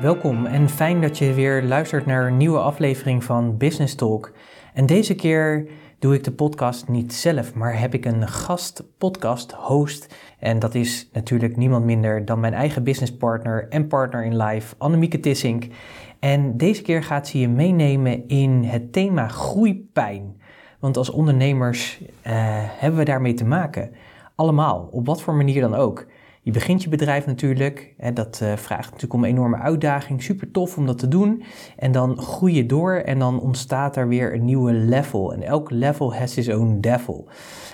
Welkom en fijn dat je weer luistert naar een nieuwe aflevering van Business Talk. En deze keer doe ik de podcast niet zelf, maar heb ik een gast podcast host. En dat is natuurlijk niemand minder dan mijn eigen businesspartner en partner in life, Annemieke Tissink. En deze keer gaat ze je meenemen in het thema groeipijn. Want als ondernemers eh, hebben we daarmee te maken. Allemaal, op wat voor manier dan ook. Je begint je bedrijf natuurlijk. Hè, dat uh, vraagt natuurlijk om een enorme uitdaging. Super tof om dat te doen. En dan groei je door en dan ontstaat er weer een nieuwe level. En elk level has its own devil.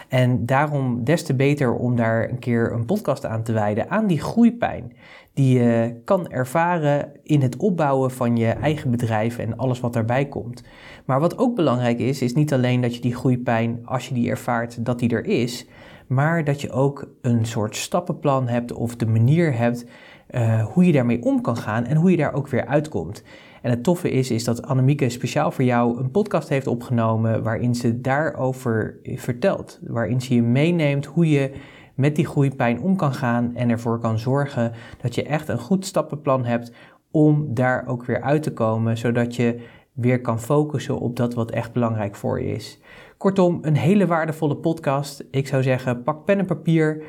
En daarom des te beter om daar een keer een podcast aan te wijden aan die groeipijn. Die je kan ervaren in het opbouwen van je eigen bedrijf en alles wat daarbij komt. Maar wat ook belangrijk is, is niet alleen dat je die groeipijn, als je die ervaart, dat die er is maar dat je ook een soort stappenplan hebt of de manier hebt uh, hoe je daarmee om kan gaan en hoe je daar ook weer uitkomt. En het toffe is, is dat Annemieke speciaal voor jou een podcast heeft opgenomen waarin ze daarover vertelt. Waarin ze je meeneemt hoe je met die groeipijn om kan gaan en ervoor kan zorgen dat je echt een goed stappenplan hebt om daar ook weer uit te komen, zodat je weer kan focussen op dat wat echt belangrijk voor je is. Kortom, een hele waardevolle podcast. Ik zou zeggen, pak pen en papier,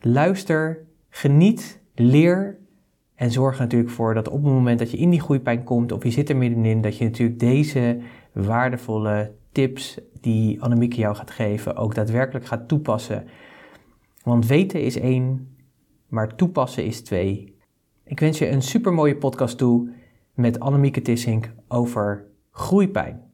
luister, geniet, leer en zorg er natuurlijk voor dat op het moment dat je in die groeipijn komt of je zit er middenin, dat je natuurlijk deze waardevolle tips die Annemieke jou gaat geven ook daadwerkelijk gaat toepassen. Want weten is één, maar toepassen is twee. Ik wens je een super mooie podcast toe met Annemieke Tissink over groeipijn.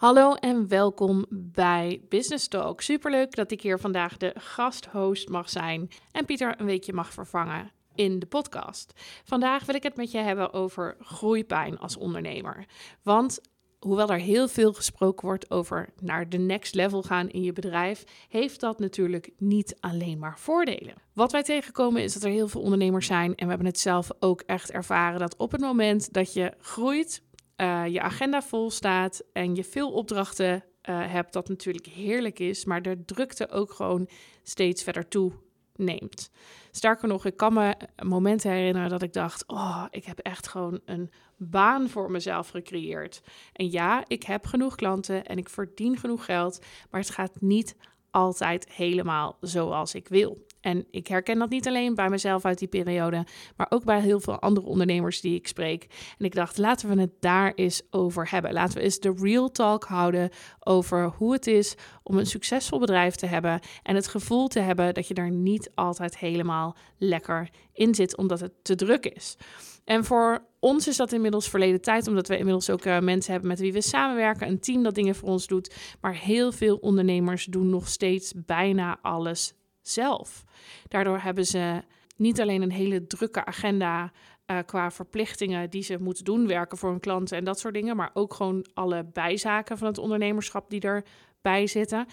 Hallo en welkom bij Business Talk. Superleuk dat ik hier vandaag de gasthost mag zijn en Pieter een weekje mag vervangen in de podcast. Vandaag wil ik het met je hebben over groeipijn als ondernemer. Want hoewel er heel veel gesproken wordt over naar de next level gaan in je bedrijf, heeft dat natuurlijk niet alleen maar voordelen. Wat wij tegenkomen is dat er heel veel ondernemers zijn en we hebben het zelf ook echt ervaren dat op het moment dat je groeit, uh, je agenda vol staat en je veel opdrachten uh, hebt, dat natuurlijk heerlijk is, maar de drukte ook gewoon steeds verder toe neemt. Sterker nog, ik kan me momenten herinneren dat ik dacht: Oh, ik heb echt gewoon een baan voor mezelf gecreëerd. En ja, ik heb genoeg klanten en ik verdien genoeg geld, maar het gaat niet altijd helemaal zoals ik wil. En ik herken dat niet alleen bij mezelf uit die periode, maar ook bij heel veel andere ondernemers die ik spreek. En ik dacht, laten we het daar eens over hebben. Laten we eens de real talk houden over hoe het is om een succesvol bedrijf te hebben en het gevoel te hebben dat je daar niet altijd helemaal lekker in zit, omdat het te druk is. En voor ons is dat inmiddels verleden tijd, omdat we inmiddels ook uh, mensen hebben met wie we samenwerken, een team dat dingen voor ons doet. Maar heel veel ondernemers doen nog steeds bijna alles zelf. Daardoor hebben ze niet alleen een hele drukke agenda uh, qua verplichtingen die ze moeten doen, werken voor hun klanten en dat soort dingen, maar ook gewoon alle bijzaken van het ondernemerschap die erbij zitten.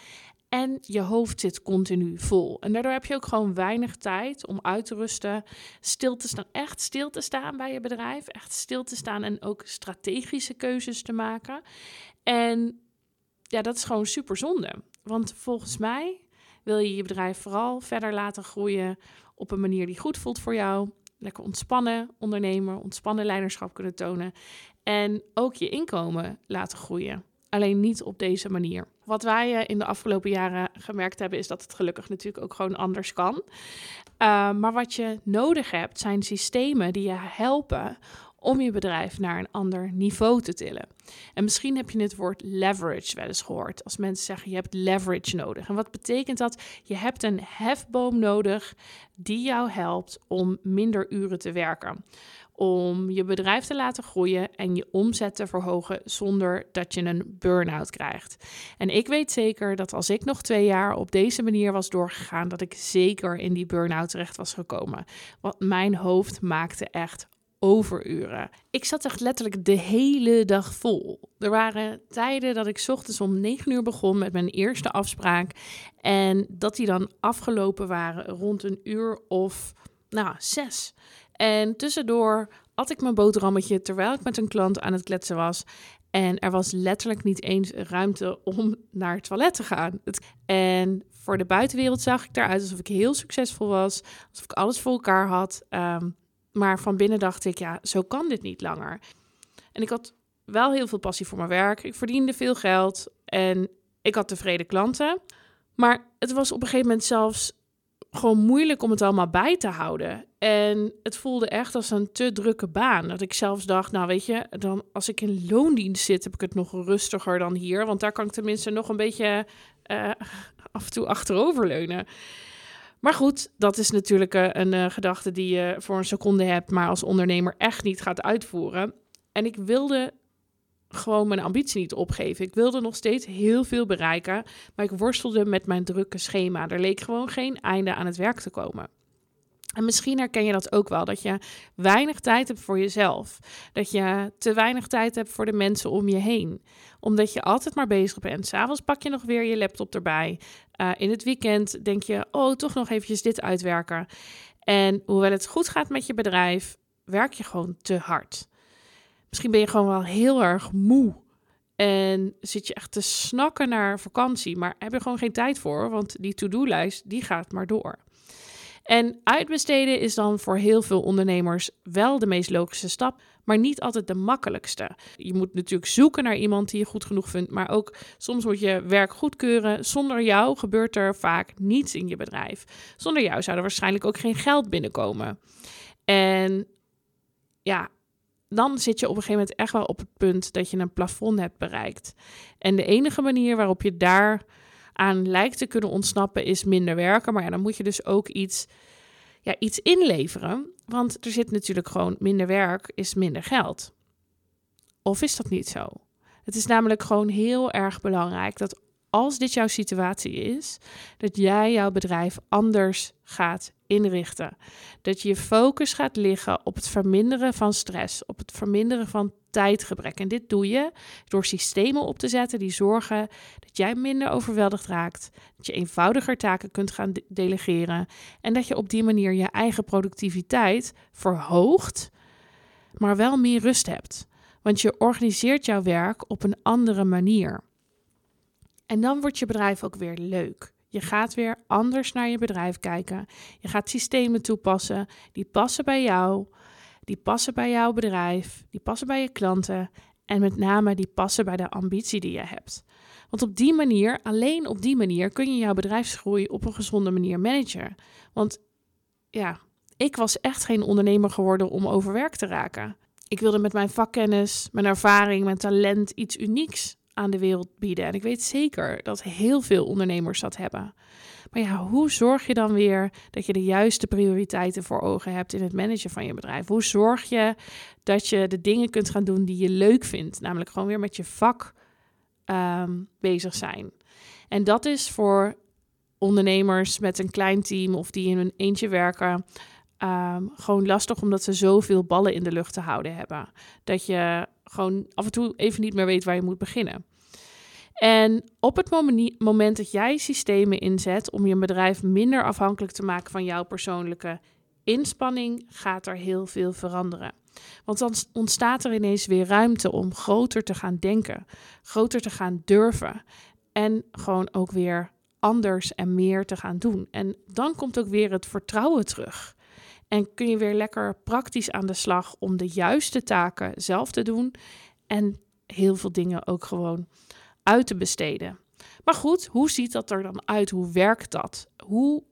En je hoofd zit continu vol. En daardoor heb je ook gewoon weinig tijd om uit te rusten, stil te staan, echt stil te staan bij je bedrijf, echt stil te staan en ook strategische keuzes te maken. En ja, dat is gewoon super zonde. Want volgens mij wil je je bedrijf vooral verder laten groeien op een manier die goed voelt voor jou. Lekker ontspannen ondernemen, ontspannen leiderschap kunnen tonen. En ook je inkomen laten groeien. Alleen niet op deze manier. Wat wij eh, in de afgelopen jaren gemerkt hebben, is dat het gelukkig natuurlijk ook gewoon anders kan. Uh, maar wat je nodig hebt, zijn systemen die je helpen om je bedrijf naar een ander niveau te tillen. En misschien heb je het woord leverage wel eens gehoord. Als mensen zeggen je hebt leverage nodig. En wat betekent dat? Je hebt een hefboom nodig die jou helpt om minder uren te werken om je bedrijf te laten groeien en je omzet te verhogen zonder dat je een burn-out krijgt. En ik weet zeker dat als ik nog twee jaar op deze manier was doorgegaan, dat ik zeker in die burn-out terecht was gekomen. Want mijn hoofd maakte echt overuren. Ik zat echt letterlijk de hele dag vol. Er waren tijden dat ik ochtends om 9 uur begon met mijn eerste afspraak. En dat die dan afgelopen waren rond een uur of nou, zes. En tussendoor at ik mijn boterhammetje terwijl ik met een klant aan het kletsen was. En er was letterlijk niet eens ruimte om naar het toilet te gaan. En voor de buitenwereld zag ik eruit alsof ik heel succesvol was. Alsof ik alles voor elkaar had. Ehm, maar van binnen dacht ik, ja, zo kan dit niet langer. En ik had wel heel veel passie voor mijn werk. Ik verdiende veel geld en ik had tevreden klanten. Maar het was op een gegeven moment zelfs gewoon moeilijk om het allemaal bij te houden. En het voelde echt als een te drukke baan. Dat ik zelfs dacht, nou weet je, dan als ik in loondienst zit, heb ik het nog rustiger dan hier. Want daar kan ik tenminste nog een beetje uh, af en toe achteroverleunen. Maar goed, dat is natuurlijk uh, een uh, gedachte die je voor een seconde hebt, maar als ondernemer echt niet gaat uitvoeren. En ik wilde gewoon mijn ambitie niet opgeven. Ik wilde nog steeds heel veel bereiken, maar ik worstelde met mijn drukke schema. Er leek gewoon geen einde aan het werk te komen. En misschien herken je dat ook wel, dat je weinig tijd hebt voor jezelf. Dat je te weinig tijd hebt voor de mensen om je heen. Omdat je altijd maar bezig bent. S'avonds pak je nog weer je laptop erbij. Uh, in het weekend denk je, oh, toch nog eventjes dit uitwerken. En hoewel het goed gaat met je bedrijf, werk je gewoon te hard. Misschien ben je gewoon wel heel erg moe. En zit je echt te snakken naar vakantie, maar heb je gewoon geen tijd voor, want die to-do-lijst die gaat maar door. En uitbesteden is dan voor heel veel ondernemers wel de meest logische stap, maar niet altijd de makkelijkste. Je moet natuurlijk zoeken naar iemand die je goed genoeg vindt, maar ook soms moet je werk goedkeuren. Zonder jou gebeurt er vaak niets in je bedrijf. Zonder jou zou er waarschijnlijk ook geen geld binnenkomen. En ja, dan zit je op een gegeven moment echt wel op het punt dat je een plafond hebt bereikt. En de enige manier waarop je daar aan lijkt te kunnen ontsnappen is minder werken. Maar ja, dan moet je dus ook iets, ja, iets inleveren. Want er zit natuurlijk gewoon minder werk is minder geld. Of is dat niet zo? Het is namelijk gewoon heel erg belangrijk dat als dit jouw situatie is, dat jij jouw bedrijf anders gaat inrichten. Dat je je focus gaat liggen op het verminderen van stress, op het verminderen van tijdgebrek. En dit doe je door systemen op te zetten die zorgen dat jij minder overweldigd raakt, dat je eenvoudiger taken kunt gaan delegeren en dat je op die manier je eigen productiviteit verhoogt, maar wel meer rust hebt. Want je organiseert jouw werk op een andere manier. En dan wordt je bedrijf ook weer leuk. Je gaat weer anders naar je bedrijf kijken. Je gaat systemen toepassen die passen bij jou, die passen bij jouw bedrijf, die passen bij je klanten en met name die passen bij de ambitie die je hebt. Want op die manier, alleen op die manier, kun je jouw bedrijfsgroei op een gezonde manier managen. Want ja, ik was echt geen ondernemer geworden om overwerkt te raken. Ik wilde met mijn vakkennis, mijn ervaring, mijn talent iets unieks aan de wereld bieden. En ik weet zeker dat heel veel ondernemers dat hebben. Maar ja, hoe zorg je dan weer dat je de juiste prioriteiten voor ogen hebt in het managen van je bedrijf? Hoe zorg je dat je de dingen kunt gaan doen die je leuk vindt? Namelijk gewoon weer met je vak ehm, bezig zijn. En dat is voor ondernemers met een klein team of die in een eentje werken. Ehm, gewoon lastig omdat ze zoveel ballen in de lucht te houden hebben. Dat je gewoon af en toe even niet meer weet waar je moet beginnen. En op het moment dat jij systemen inzet om je bedrijf minder afhankelijk te maken van jouw persoonlijke inspanning, gaat er heel veel veranderen. Want dan ontstaat er ineens weer ruimte om groter te gaan denken, groter te gaan durven en gewoon ook weer anders en meer te gaan doen. En dan komt ook weer het vertrouwen terug. En kun je weer lekker praktisch aan de slag om de juiste taken zelf te doen en heel veel dingen ook gewoon uit te besteden. Maar goed, hoe ziet dat er dan uit? Hoe werkt dat? Hoe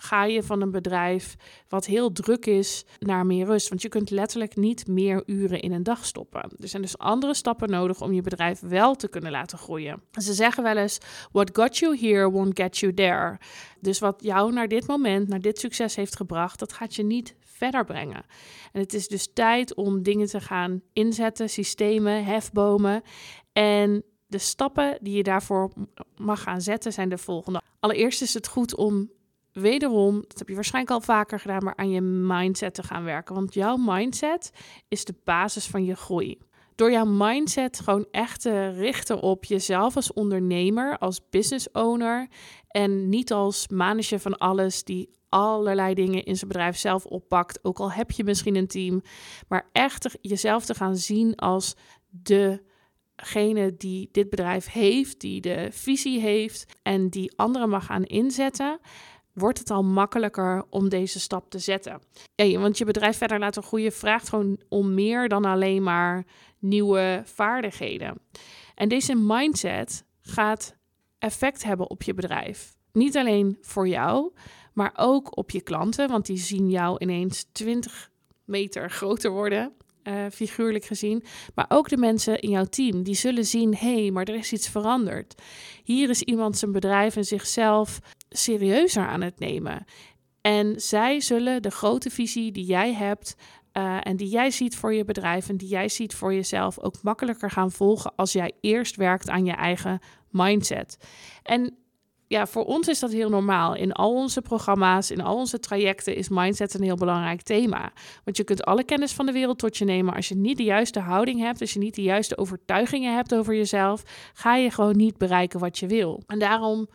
ga je van een bedrijf wat heel druk is naar meer rust. Want je kunt letterlijk niet meer uren in een dag stoppen. Er zijn dus andere stappen nodig om je bedrijf wel te kunnen laten groeien. Ze zeggen wel eens: What got you here won't get you there. Dus wat jou naar dit moment, naar dit succes heeft gebracht, dat gaat je niet verder brengen. En het is dus tijd om dingen te gaan inzetten, systemen, hefbomen. En de stappen die je daarvoor mag gaan zetten zijn de volgende. Allereerst is het goed om wederom, dat heb je waarschijnlijk al vaker gedaan, maar aan je mindset te gaan werken. Want jouw mindset is de basis van je groei. Door jouw mindset gewoon echt te richten op jezelf als ondernemer, als business owner en niet als manager van alles die allerlei dingen in zijn bedrijf zelf oppakt. Ook al heb je misschien een team, maar echt jezelf te gaan zien als degene die dit bedrijf heeft, die de visie heeft en die anderen mag gaan inzetten wordt het al makkelijker om deze stap te zetten. Ja, want je bedrijf verder laten groeien vraagt gewoon om meer dan alleen maar nieuwe vaardigheden. En deze mindset gaat effect hebben op je bedrijf. Niet alleen voor jou, maar ook op je klanten, want die zien jou ineens 20 meter groter worden. Uh, figuurlijk gezien. Maar ook de mensen in jouw team, die zullen zien: hé, hey, maar er is iets veranderd. Hier is iemand zijn bedrijf en zichzelf serieuzer aan het nemen. En zij zullen de grote visie die jij hebt uh, en die jij ziet voor je bedrijf en die jij ziet voor jezelf ook makkelijker gaan volgen als jij eerst werkt aan je eigen mindset. En ja, voor ons is dat heel normaal. In al onze programma's, in al onze trajecten is mindset een heel belangrijk thema. Want je kunt alle kennis van de wereld tot je nemen. Als je niet de juiste houding hebt, als je niet de juiste overtuigingen hebt over jezelf, ga je gewoon niet bereiken wat je wil. En daarom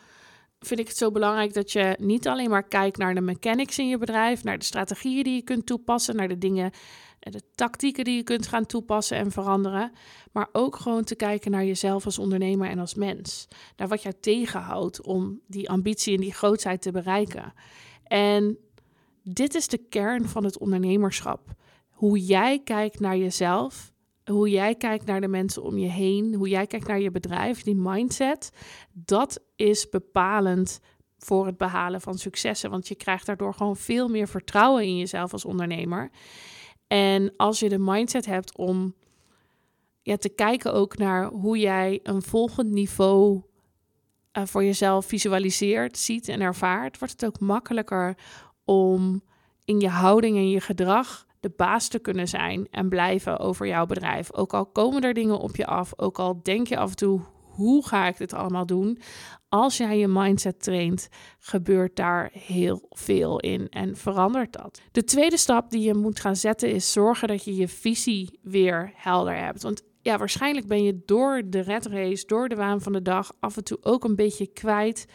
vind ik het zo belangrijk dat je niet alleen maar kijkt naar de mechanics in je bedrijf, naar de strategieën die je kunt toepassen, naar de dingen, de tactieken die je kunt gaan toepassen en veranderen, maar ook gewoon te kijken naar jezelf als ondernemer en als mens. Naar wat jou tegenhoudt om die ambitie en die grootheid te bereiken. En dit is de kern van het ondernemerschap. Hoe jij kijkt naar jezelf hoe jij kijkt naar de mensen om je heen, hoe jij kijkt naar je bedrijf, die mindset, dat is bepalend voor het behalen van successen. Want je krijgt daardoor gewoon veel meer vertrouwen in jezelf als ondernemer. En als je de mindset hebt om ja, te kijken ook naar hoe jij een volgend niveau uh, voor jezelf visualiseert, ziet en ervaart, wordt het ook makkelijker om in je houding en je gedrag de baas te kunnen zijn en blijven over jouw bedrijf. Ook al komen er dingen op je af, ook al denk je af en toe, hoe ga ik dit allemaal doen? Als jij je mindset traint, gebeurt daar heel veel in en verandert dat. De tweede stap die je moet gaan zetten is zorgen dat je je visie weer helder hebt. Want ja, waarschijnlijk ben je door de red race, door de waan van de dag, af en toe ook een beetje kwijt.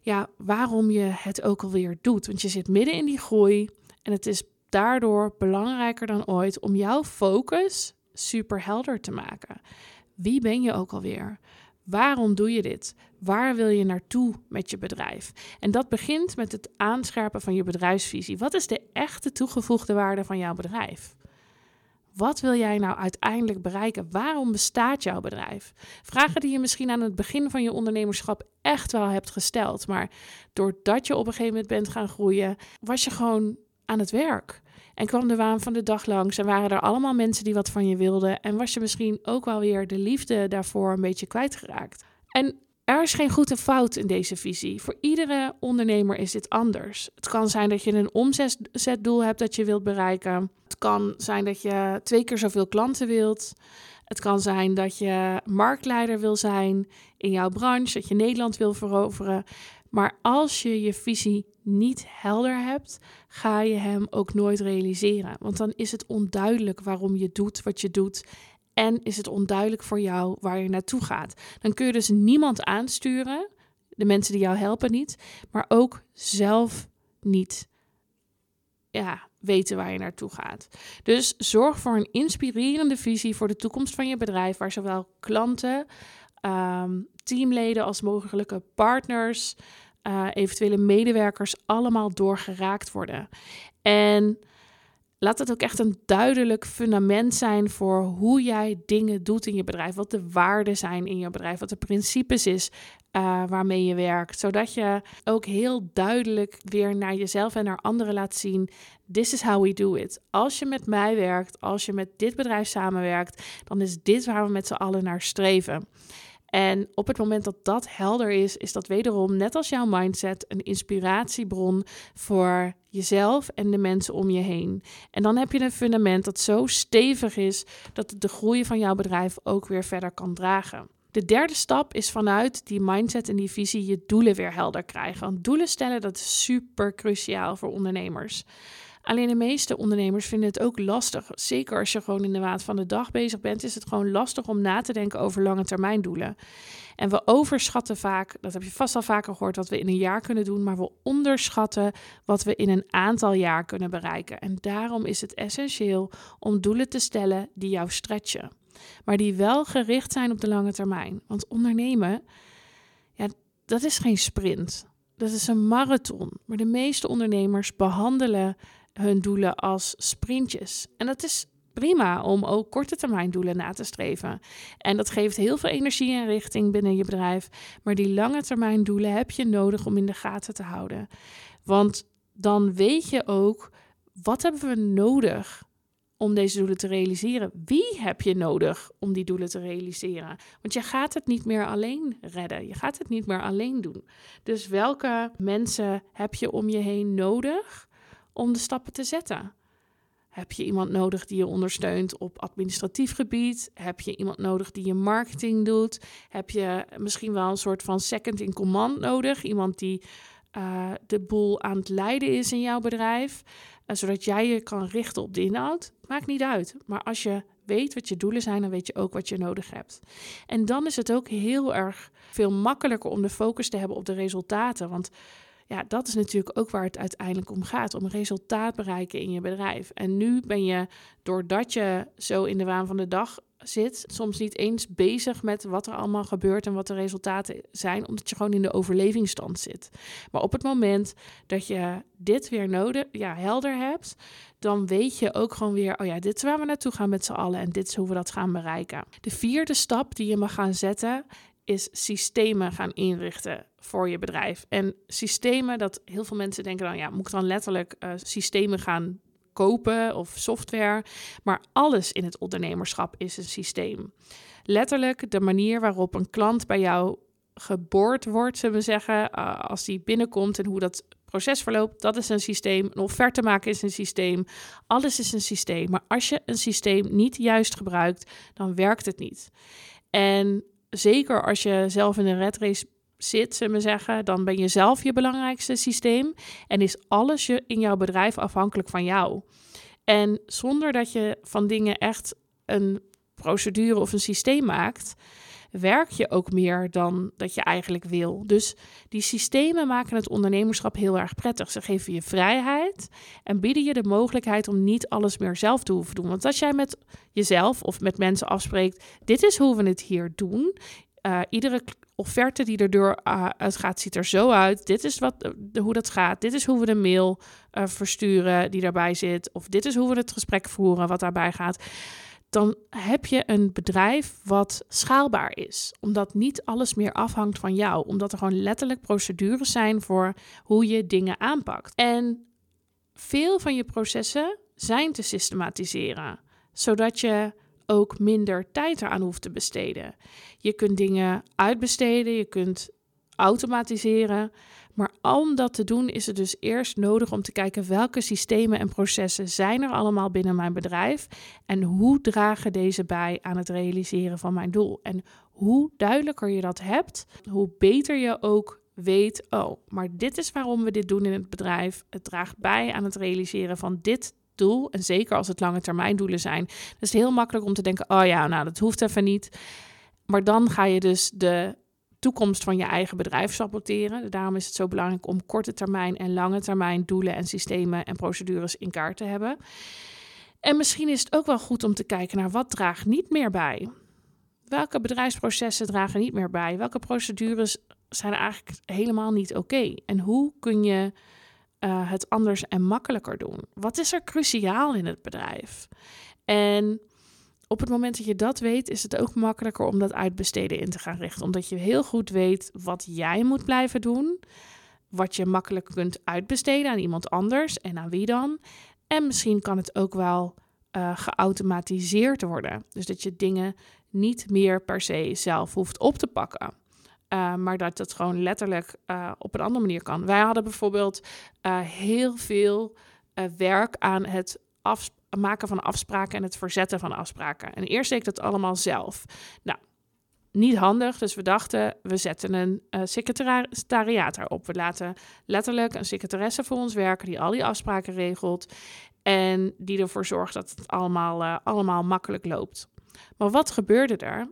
Ja, waarom je het ook alweer doet. Want je zit midden in die groei en het is daardoor belangrijker dan ooit om jouw focus super helder te maken. Wie ben je ook alweer? Waarom doe je dit? Waar wil je naartoe met je bedrijf? En dat begint met het aanscherpen van je bedrijfsvisie. Wat is de echte toegevoegde waarde van jouw bedrijf? Wat wil jij nou uiteindelijk bereiken? Waarom bestaat jouw bedrijf? Vragen die je misschien aan het begin van je ondernemerschap echt wel hebt gesteld. Maar doordat je op een gegeven moment bent gaan groeien, was je gewoon aan het werk. En kwam de waan van de dag langs en waren er allemaal mensen die wat van je wilden. En was je misschien ook wel weer de liefde daarvoor een beetje kwijtgeraakt. En er is geen goed en fout in deze visie. Voor iedere ondernemer is dit anders. Het kan zijn dat je een omzetdoel hebt dat je wilt bereiken. Het kan zijn dat je twee keer zoveel klanten wilt. Het kan zijn dat je marktleider wil zijn in jouw branche, dat je Nederland wil veroveren. Maar als je je visie niet helder hebt, ga je hem ook nooit realiseren. Want dan is het onduidelijk waarom je doet wat je doet. En is het onduidelijk voor jou waar je naartoe gaat. Dan kun je dus niemand aansturen, de mensen die jou helpen niet, maar ook zelf niet ja, weten waar je naartoe gaat. Dus zorg voor een inspirerende visie voor de toekomst van je bedrijf, waar zowel klanten, um, teamleden als mogelijke partners, uh, eventuele medewerkers allemaal doorgeraakt worden. En laat het ook echt een duidelijk fundament zijn voor hoe jij dingen doet in je bedrijf. Wat de waarden zijn in je bedrijf, wat de principes is, uh, waarmee je werkt. Zodat je ook heel duidelijk weer naar jezelf en naar anderen laat zien: this is how we do it. Als je met mij werkt, als je met dit bedrijf samenwerkt, dan is dit waar we met z'n allen naar streven. En op het moment dat dat helder is, is dat wederom, net als jouw mindset, een inspiratiebron voor jezelf en de mensen om je heen. En dan heb je een fundament dat zo stevig is dat het de groei van jouw bedrijf ook weer verder kan dragen. De derde stap is vanuit die mindset en die visie je doelen weer helder krijgen. Want doelen stellen, dat is super cruciaal voor ondernemers. Alleen de meeste ondernemers vinden het ook lastig. Zeker als je gewoon in de waard van de dag bezig bent, is het gewoon lastig om na te denken over lange termijn doelen. En we overschatten vaak, dat heb je vast al vaker gehoord, wat we in een jaar kunnen doen, maar we onderschatten wat we in een aantal jaar kunnen bereiken. En daarom is het essentieel om doelen te stellen die jou stretchen, maar die wel gericht zijn op de lange termijn. Want ondernemen, ja, dat is geen sprint. Dat is een marathon. Maar de meeste ondernemers behandelen hun doelen als sprintjes. En dat is prima om ook korte termijn doelen na te streven. En dat geeft heel veel energie en richting binnen je bedrijf. Maar die lange termijn doelen heb je nodig om in de gaten te houden. Want dan weet je ook wat hebben we nodig om deze doelen te realiseren? Wie heb je nodig om die doelen te realiseren? Want je gaat het niet meer alleen redden. Je gaat het niet meer alleen doen. Dus welke mensen heb je om je heen nodig om de stappen te zetten? Heb je iemand nodig die je ondersteunt op administratief gebied? Heb je iemand nodig die je marketing doet? Heb je misschien wel een soort van second in command nodig? Iemand die uh, de boel aan het leiden is in jouw bedrijf, uh, zodat jij je kan richten op de inhoud? Maakt niet uit. Maar als je weet wat je doelen zijn, dan weet je ook wat je nodig hebt. En dan is het ook heel erg veel makkelijker om de focus te hebben op de resultaten. Want ja, dat is natuurlijk ook waar het uiteindelijk om gaat. Om resultaat bereiken in je bedrijf. En nu ben je, doordat je zo in de waan van de dag zit, soms niet eens bezig met wat er allemaal gebeurt en wat de resultaten zijn, omdat je gewoon in de overlevingsstand zit. Maar op het moment dat je dit weer nodig, ja, helder hebt, dan weet je ook gewoon weer, oh ja, dit is waar we naartoe gaan met z'n allen en dit is hoe we dat gaan bereiken. De vierde stap die je mag gaan zetten is systemen gaan inrichten voor je bedrijf. En systemen, dat heel veel mensen denken dan, ja, moet ik dan letterlijk uh, systemen gaan kopen of software? Maar alles in het ondernemerschap is een systeem. Letterlijk de manier waarop een klant bij jou geboord wordt, zullen we zeggen, uh, als die binnenkomt en hoe dat proces verloopt, dat is een systeem. Een offerte maken is een systeem. Alles is een systeem. Maar als je een systeem niet juist gebruikt, dan werkt het niet. En zeker als je zelf in een red race zit, zullen we zeggen, dan ben je zelf je belangrijkste systeem en is alles je in jouw bedrijf afhankelijk van jou. En zonder dat je van dingen echt een procedure of een systeem maakt, werk je ook meer dan dat je eigenlijk wil. Dus die systemen maken het ondernemerschap heel erg prettig. Ze geven je vrijheid en bieden je de mogelijkheid om niet alles meer zelf te hoeven doen. Want als jij met jezelf of met mensen afspreekt, dit is hoe we het hier doen. Uh, iedere offerte die er deur uh, uitgaat, ziet er zo uit. Dit is wat, de, hoe dat gaat. Dit is hoe we de mail uh, versturen die daarbij zit. Of dit is hoe we het gesprek voeren wat daarbij gaat dan heb je een bedrijf wat schaalbaar is. Omdat niet alles meer afhangt van jou. Omdat er gewoon letterlijk procedures zijn voor hoe je dingen aanpakt. En veel van je processen zijn te systematiseren, zodat je ook minder tijd eraan hoeft te besteden. Je kunt dingen uitbesteden, je kunt automatiseren. Maar om dat te doen is het dus eerst nodig om te kijken welke systemen en processen zijn er allemaal binnen mijn bedrijf en hoe dragen deze bij aan het realiseren van mijn doel. En hoe duidelijker je dat hebt, hoe beter je ook weet, oh, maar dit is waarom we dit doen in het bedrijf. Het draagt bij aan het realiseren van dit doel. En zeker als het lange termijn doelen zijn. Dan is het heel makkelijk om te denken, oh ja, nou dat hoeft even niet. Maar dan ga je dus de toekomst van je eigen bedrijf saboteren. Daarom is het zo belangrijk om korte termijn en lange termijn doelen en systemen en procedures in kaart te hebben. En misschien is het ook wel goed om te kijken naar wat draagt niet meer bij. Welke bedrijfsprocessen dragen niet meer bij? Welke procedures zijn eigenlijk helemaal niet oké? En hoe kun je uh, het anders en makkelijker doen? Wat is er cruciaal in het bedrijf? En op het moment dat je dat weet, is het ook makkelijker om dat uitbesteden in te gaan richten. Omdat je heel goed weet wat jij moet blijven doen. Wat je makkelijk kunt uitbesteden aan iemand anders en aan wie dan. En misschien kan het ook wel uh, geautomatiseerd worden. Dus dat je dingen niet meer per se zelf hoeft op te pakken. Uh, maar dat het gewoon letterlijk uh, op een andere manier kan. Wij hadden bijvoorbeeld heel veel werk aan het maken van afspraken en het verzetten van afspraken. En eerst deed ik dat allemaal zelf. Nou, niet handig, dus we dachten, we zetten een uh, secretariaat erop. We laten letterlijk een secretaresse voor ons werken die al die afspraken regelt en die ervoor zorgt dat het allemaal, uh, allemaal makkelijk loopt. Maar wat gebeurde er?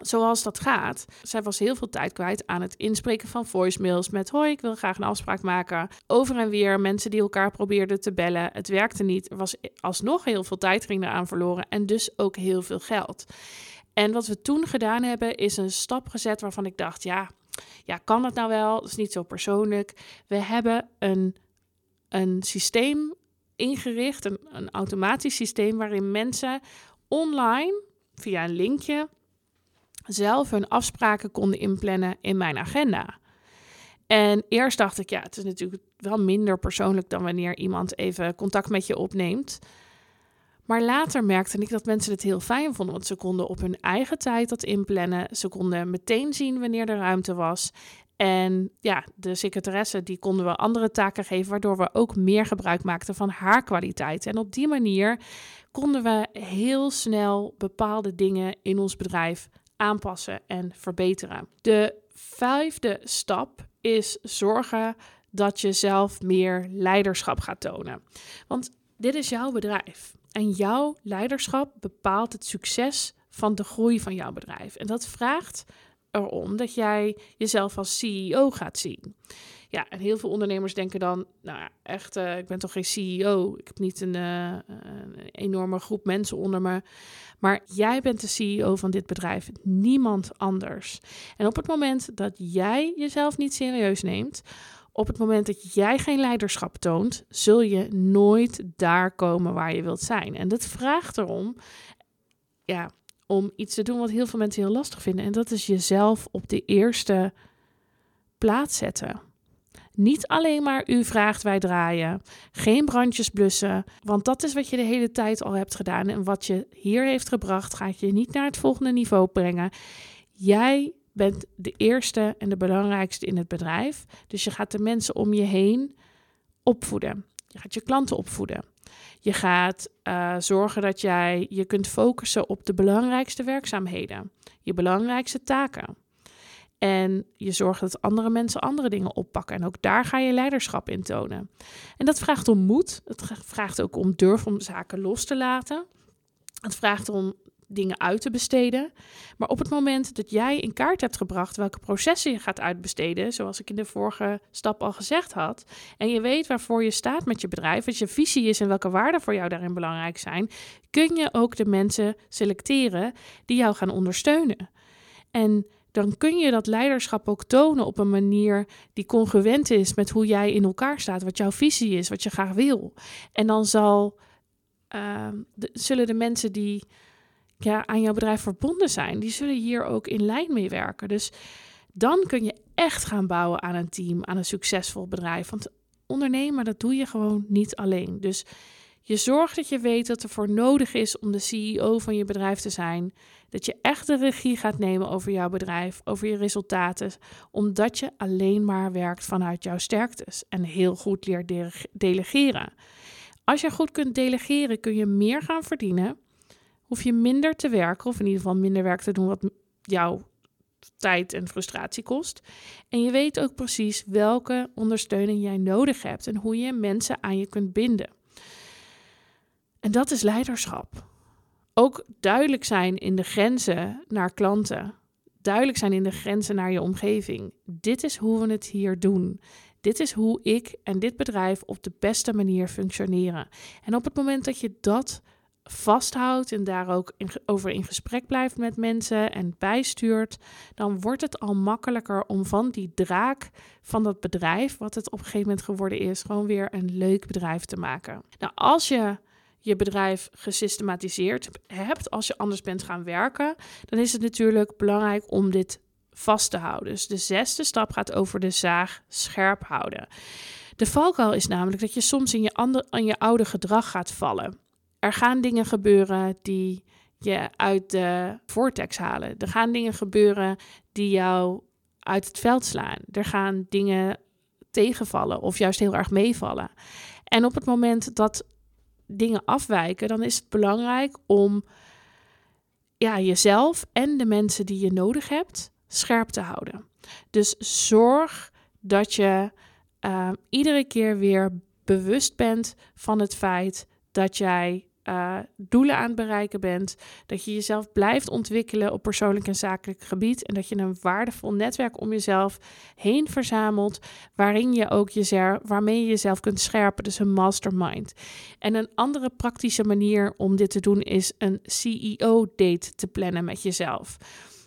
Zoals dat gaat, zij was heel veel tijd kwijt aan het inspreken van voicemails met hoi, ik wil graag een afspraak maken. Over en weer mensen die elkaar probeerden te bellen. Het werkte niet. Er was alsnog heel veel tijd ging eraan verloren en dus ook heel veel geld. En wat we toen gedaan hebben, is een stap gezet waarvan ik dacht, ja, ja kan dat nou wel? Dat is niet zo persoonlijk. We hebben een, een systeem ingericht, een, een automatisch systeem waarin mensen online via een linkje zelf hun afspraken konden inplannen in mijn agenda. En eerst dacht ik, ja, het is natuurlijk wel minder persoonlijk dan wanneer iemand even contact met je opneemt. Maar later merkte ik dat mensen het heel fijn vonden, want ze konden op hun eigen tijd dat inplannen. Ze konden meteen zien wanneer er ruimte was. En ja, de secretaresse die konden we andere taken geven, waardoor we ook meer gebruik maakten van haar kwaliteit. En op die manier konden we heel snel bepaalde dingen in ons bedrijf aanpassen en verbeteren. De vijfde stap is zorgen dat je zelf meer leiderschap gaat tonen. Want dit is jouw bedrijf. En jouw leiderschap bepaalt het succes van de groei van jouw bedrijf. En dat vraagt erom dat jij jezelf als CEO gaat zien. Ja, en heel veel ondernemers denken dan, nou ja, echt, uh, ik ben toch geen CEO. Ik heb niet een, uh, een, enorme groep mensen onder me. Maar jij bent de CEO van dit bedrijf, niemand anders. En op het moment dat jij jezelf niet serieus neemt, op het moment dat jij geen leiderschap toont, zul je nooit daar komen waar je wilt zijn. En dat vraagt erom, ja, om iets te doen wat heel veel mensen heel lastig vinden. En dat is jezelf op de eerste plaats zetten. Niet alleen maar u vraagt, wij draaien. Geen brandjes blussen. Want dat is wat je de hele tijd al hebt gedaan. En wat je hier heeft gebracht, gaat je niet naar het volgende niveau brengen. Jij bent de eerste en de belangrijkste in het bedrijf. Dus je gaat de mensen om je heen opvoeden. Je gaat je klanten opvoeden. Je gaat uh, zorgen dat jij je kunt focussen op de belangrijkste werkzaamheden, je belangrijkste taken. En je zorgt dat andere mensen andere dingen oppakken. En ook daar ga je leiderschap in tonen. En dat vraagt om moed. Het vraagt ook om durf om zaken los te laten. Het vraagt om dingen uit te besteden. Maar op het moment dat jij in kaart hebt gebracht welke processen je gaat uitbesteden, zoals ik in de vorige stap al gezegd had, en je weet waarvoor je staat met je bedrijf, wat je visie is en welke waarden voor jou daarin belangrijk zijn, kun je ook de mensen selecteren die jou gaan ondersteunen. En dan kun je dat leiderschap ook tonen op een manier die congruent is met hoe jij in elkaar staat, wat jouw visie is, wat je graag wil. En dan zal, de, zullen de mensen die ja, aan jouw bedrijf verbonden zijn, die zullen hier ook in lijn mee werken. Dus dan kun je echt gaan bouwen aan een team, aan een succesvol bedrijf. Want ondernemen, dat doe je gewoon niet alleen. Dus je zorgt dat je weet wat er voor nodig is om de CEO van je bedrijf te zijn. Dat je echt de regie gaat nemen over jouw bedrijf, over je resultaten, omdat je alleen maar werkt vanuit jouw sterktes en heel goed leert delegeren. Als je goed kunt delegeren, kun je meer gaan verdienen hoef je minder te werken, of in ieder geval minder werk te doen wat jouw tijd en frustratie kost. En je weet ook precies welke ondersteuning jij nodig hebt en hoe je mensen aan je kunt binden. En dat is leiderschap. Ook duidelijk zijn in de grenzen naar klanten. Duidelijk zijn in de grenzen naar je omgeving. Dit is hoe we het hier doen. Dit is hoe ik en dit bedrijf op de beste manier functioneren. En op het moment dat je dat vasthoudt en daar ook in, over in gesprek blijft met mensen en bijstuurt, dan wordt het al makkelijker om van die draak van dat bedrijf, wat het op een gegeven moment geworden is, gewoon weer een leuk bedrijf te maken. Nou, als je je bedrijf gesystematiseerd hebt, als je anders bent gaan werken, dan is het natuurlijk belangrijk om dit vast te houden. Dus de zesde stap gaat over de zaag scherp houden. De valkuil is namelijk dat je soms in je, ander, in je oude gedrag gaat vallen. Er gaan dingen gebeuren die je uit de vortex halen. Er gaan dingen gebeuren die jou uit het veld slaan. Er gaan dingen tegenvallen of juist heel erg meevallen. En op het moment dat dingen afwijken, dan is het belangrijk om ja, jezelf en de mensen die je nodig hebt scherp te houden. Dus zorg dat je uh, iedere keer weer bewust bent van het feit dat jij uh, doelen aan het bereiken bent. Dat je jezelf blijft ontwikkelen op persoonlijk en zakelijk gebied. En dat je een waardevol netwerk om jezelf heen verzamelt. Waarin je ook jezelf, waarmee je jezelf kunt scherpen. Dus een mastermind. En een andere praktische manier om dit te doen is een CEO-date te plannen met jezelf.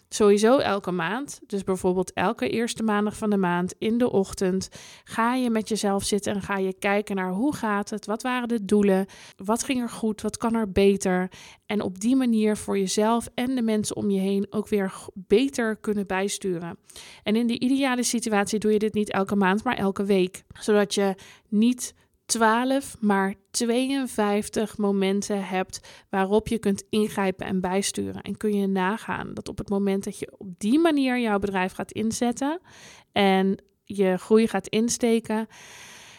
Sowieso elke maand, dus bijvoorbeeld elke eerste maandag van de maand in de ochtend, ga je met jezelf zitten en ga je kijken naar hoe gaat het, wat waren de doelen, wat ging er goed, wat kan er beter. En op die manier voor jezelf en de mensen om je heen ook weer beter kunnen bijsturen. En in de ideale situatie doe je dit niet elke maand, maar elke week, zodat je niet 12, maar 52 momenten hebt waarop je kunt ingrijpen en bijsturen. En kun je nagaan dat op het moment dat je op die manier jouw bedrijf gaat inzetten en je groei gaat insteken,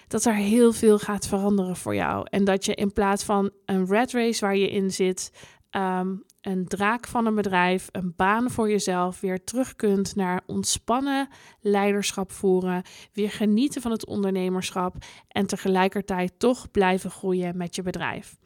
dat er heel veel gaat veranderen voor jou. En dat je in plaats van een red race waar je in zit, ehm, een draak van een bedrijf, een baan voor jezelf, weer terug kunt naar ontspannen leiderschap voeren, weer genieten van het ondernemerschap en tegelijkertijd toch blijven groeien met je bedrijf.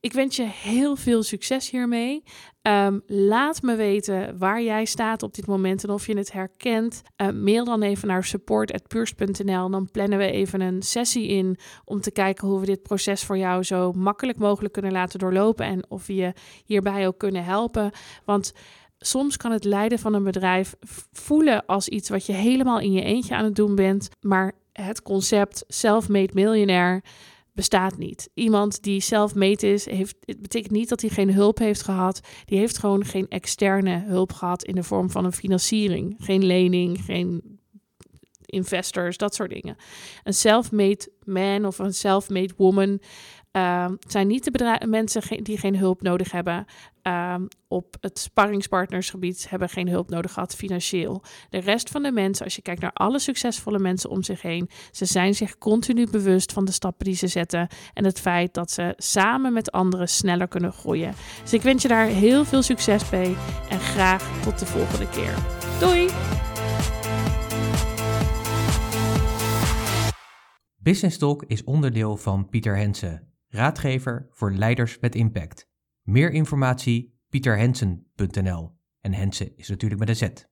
Ik wens je heel veel succes hiermee. Um, laat me weten waar jij staat op dit moment en of je het herkent. Uh, mail dan even naar support.puurs.nl. Dan plannen we even een sessie in om te kijken hoe we dit proces voor jou zo makkelijk mogelijk kunnen laten doorlopen en of we je hierbij ook kunnen helpen. Want soms kan het leiden van een bedrijf voelen als iets wat je helemaal in je eentje aan het doen bent, maar het concept self-made millionaire bestaat niet. Iemand die self-made is, heeft, het betekent niet dat hij geen hulp heeft gehad. Die heeft gewoon geen externe hulp gehad in de vorm van een financiering. Geen lening, geen investors, dat soort dingen. Een self-made man of een self-made woman uh, zijn niet de mensen die geen hulp nodig hebben. Uh, op het sparringspartnersgebied hebben geen hulp nodig gehad financieel. De rest van de mensen, als je kijkt naar alle succesvolle mensen om zich heen, ze zijn zich continu bewust van de stappen die ze zetten en het feit dat ze samen met anderen sneller kunnen groeien. Dus ik wens je daar heel veel succes bij en graag tot de volgende keer. Doei! Business Talk is onderdeel van Pieter Hensen raadgever voor leiders met impact. Meer informatie pieterhensen.nl en Hensen is natuurlijk met een Z.